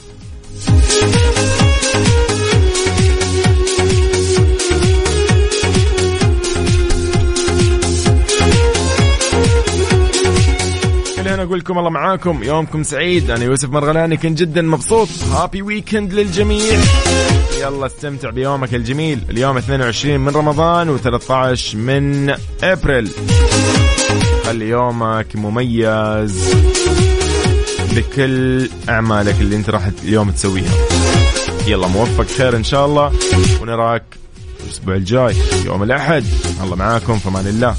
أنا أقول لكم الله معاكم. يومكم سعيد. أنا يوسف مرغلاني كنت جدا مبسوط. هابي ويكند للجميع. يلا استمتع بيومك الجميل. اليوم 22 من رمضان و13 من أبريل. خلي يومك مميز بكل أعمالك اللي أنت راح اليوم تسويها. يلا موفق خير إن شاء الله. ونراك الأسبوع الجاي يوم الأحد. الله معاكم فمان الله.